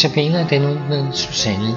Tabiner den ud med Susanne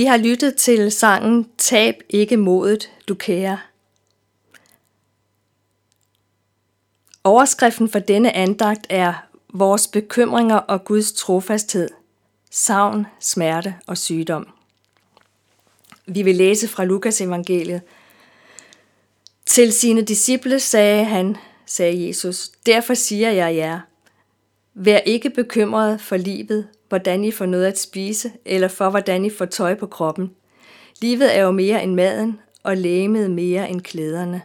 Vi har lyttet til sangen Tab ikke modet, du kære. Overskriften for denne andagt er Vores bekymringer og Guds trofasthed, savn, smerte og sygdom. Vi vil læse fra Lukas evangeliet. Til sine disciple sagde han, sagde Jesus, derfor siger jeg jer, vær ikke bekymret for livet, hvordan I får noget at spise, eller for hvordan I får tøj på kroppen. Livet er jo mere end maden, og lægemet mere end klæderne.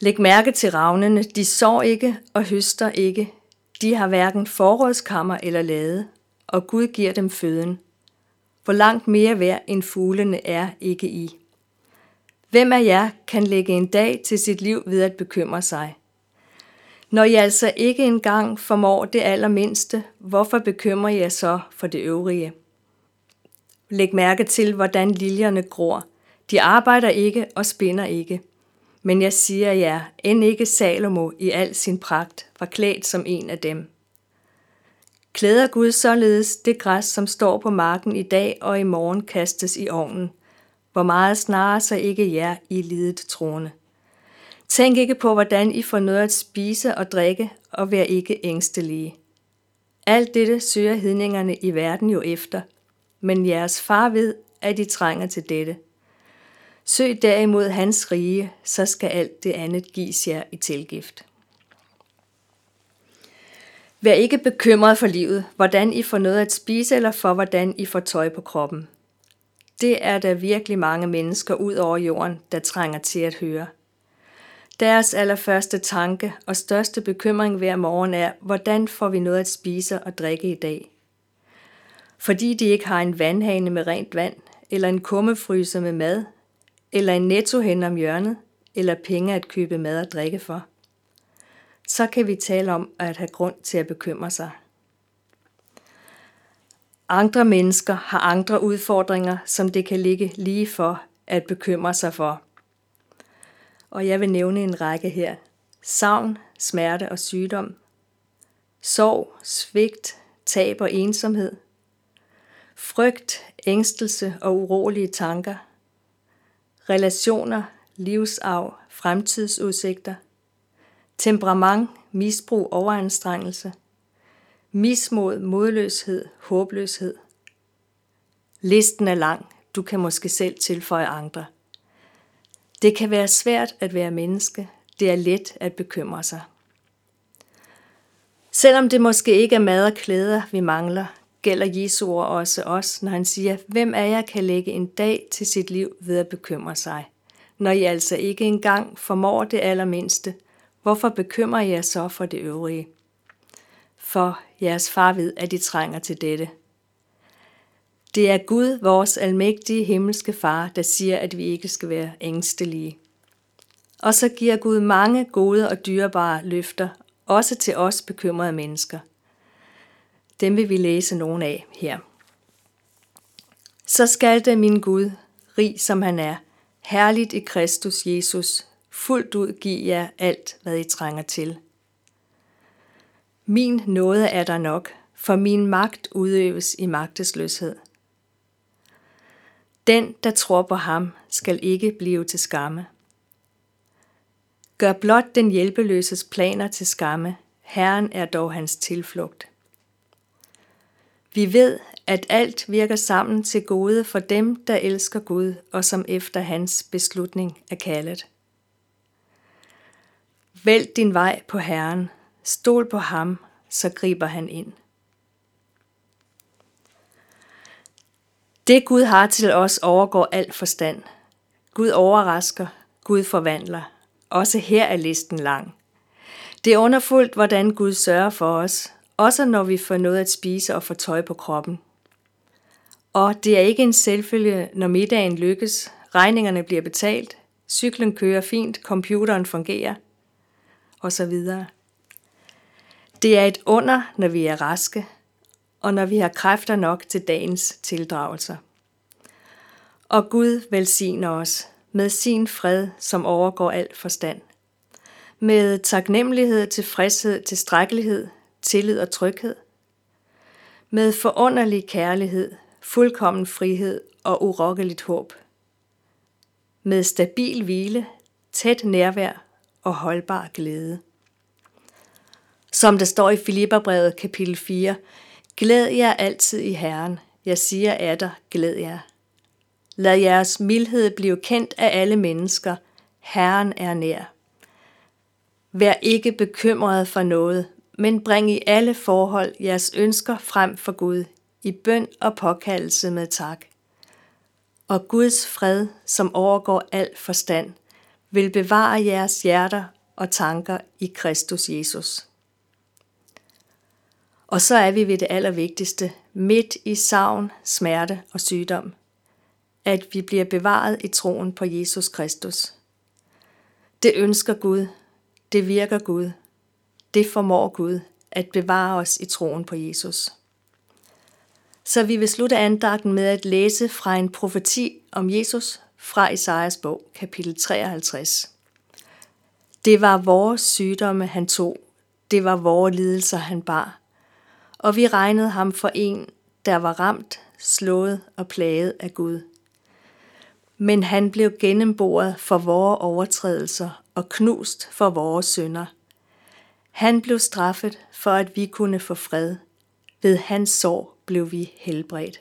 Læg mærke til ravnene, de sår ikke og høster ikke. De har hverken forrådskammer eller lade, og Gud giver dem føden. Hvor langt mere værd end fuglene er ikke i. Hvem af jer kan lægge en dag til sit liv ved at bekymre sig? Når I altså ikke engang formår det allermindste, hvorfor bekymrer I jer så for det øvrige? Læg mærke til, hvordan liljerne gror. De arbejder ikke og spinder ikke. Men jeg siger jer, end ikke Salomo i al sin pragt var klædt som en af dem. Klæder Gud således det græs, som står på marken i dag og i morgen kastes i ovnen. Hvor meget snarere så ikke jer i lidet troende. Tænk ikke på, hvordan I får noget at spise og drikke, og vær ikke ængstelige. Alt dette søger hedningerne i verden jo efter, men jeres far ved, at I trænger til dette. Søg derimod hans rige, så skal alt det andet gives jer i tilgift. Vær ikke bekymret for livet, hvordan I får noget at spise eller for hvordan I får tøj på kroppen. Det er der virkelig mange mennesker ud over jorden, der trænger til at høre – deres allerførste tanke og største bekymring hver morgen er, hvordan får vi noget at spise og drikke i dag? Fordi de ikke har en vandhane med rent vand, eller en kummefryser med mad, eller en netto hen om hjørnet, eller penge at købe mad og drikke for. Så kan vi tale om at have grund til at bekymre sig. Andre mennesker har andre udfordringer, som det kan ligge lige for at bekymre sig for – og jeg vil nævne en række her. Savn, smerte og sygdom. Sorg, svigt, tab og ensomhed. Frygt, ængstelse og urolige tanker. Relationer, livsarv, fremtidsudsigter. Temperament, misbrug, overanstrengelse. Mismod, modløshed, håbløshed. Listen er lang. Du kan måske selv tilføje andre – det kan være svært at være menneske. Det er let at bekymre sig. Selvom det måske ikke er mad og klæder, vi mangler, gælder Jesu ord også os, når han siger, hvem af jer kan lægge en dag til sit liv ved at bekymre sig? Når I altså ikke engang formår det allermindste, hvorfor bekymrer I jer så for det øvrige? For jeres far ved, at I trænger til dette. Det er Gud, vores almægtige himmelske far, der siger, at vi ikke skal være ængstelige. Og så giver Gud mange gode og dyrebare løfter, også til os bekymrede mennesker. Dem vil vi læse nogen af her. Så skal det min Gud, rig som han er, herligt i Kristus Jesus, fuldt ud give jer alt, hvad I trænger til. Min nåde er der nok, for min magt udøves i magtesløshed. Den, der tror på ham, skal ikke blive til skamme. Gør blot den hjælpeløses planer til skamme. Herren er dog hans tilflugt. Vi ved, at alt virker sammen til gode for dem, der elsker Gud og som efter hans beslutning er kaldet. Vælg din vej på Herren, stol på ham, så griber han ind. Det Gud har til os overgår al forstand. Gud overrasker, Gud forvandler. Også her er listen lang. Det er underfuldt, hvordan Gud sørger for os, også når vi får noget at spise og få tøj på kroppen. Og det er ikke en selvfølge, når middagen lykkes, regningerne bliver betalt, cyklen kører fint, computeren fungerer, osv. Det er et under, når vi er raske, og når vi har kræfter nok til dagens tildragelser. Og Gud velsigner os med sin fred, som overgår al forstand. Med taknemmelighed, tilfredshed, tilstrækkelighed, tillid og tryghed. Med forunderlig kærlighed, fuldkommen frihed og urokkeligt håb. Med stabil hvile, tæt nærvær og holdbar glæde. Som der står i Filipperbrevet kapitel 4, Glæd jer altid i Herren. Jeg siger af dig, glæd jer. Lad jeres mildhed blive kendt af alle mennesker. Herren er nær. Vær ikke bekymret for noget, men bring i alle forhold jeres ønsker frem for Gud, i bøn og påkaldelse med tak. Og Guds fred, som overgår al forstand, vil bevare jeres hjerter og tanker i Kristus Jesus. Og så er vi ved det allervigtigste, midt i savn, smerte og sygdom, at vi bliver bevaret i troen på Jesus Kristus. Det ønsker Gud, det virker Gud, det formår Gud at bevare os i troen på Jesus. Så vi vil slutte andagten med at læse fra en profeti om Jesus fra Isaias bog, kapitel 53. Det var vores sygdomme, han tog. Det var vores lidelser, han bar og vi regnede ham for en, der var ramt, slået og plaget af Gud. Men han blev gennemboret for vores overtrædelser og knust for vores synder. Han blev straffet for, at vi kunne få fred. Ved hans sår blev vi helbredt.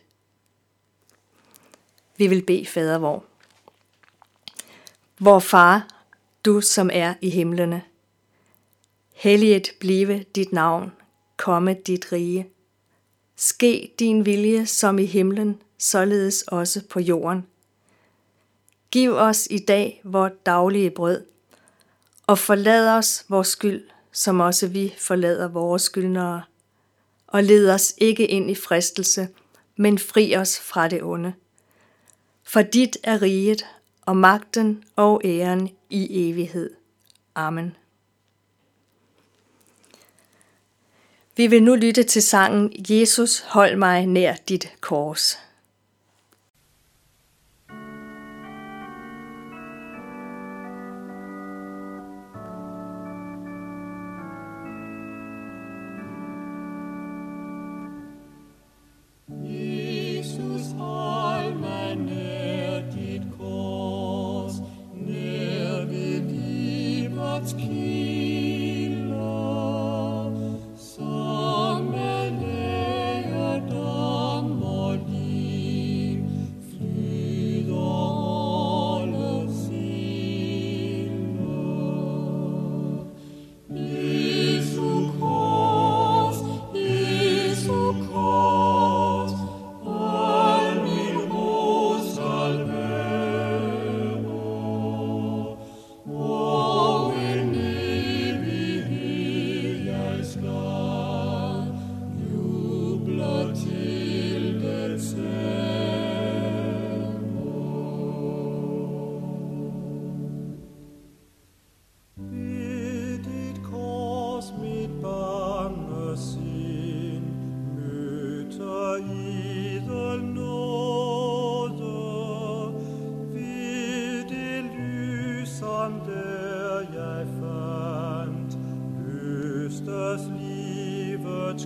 Vi vil bede fader vor. Vor far, du som er i himlene. Helliget blive dit navn komme dit rige. Ske din vilje som i himlen, således også på jorden. Giv os i dag vort daglige brød, og forlad os vores skyld, som også vi forlader vores skyldnere. Og led os ikke ind i fristelse, men fri os fra det onde. For dit er riget, og magten og æren i evighed. Amen. Vi vil nu lytte til sangen Jesus, hold mig nær dit kors. us leave at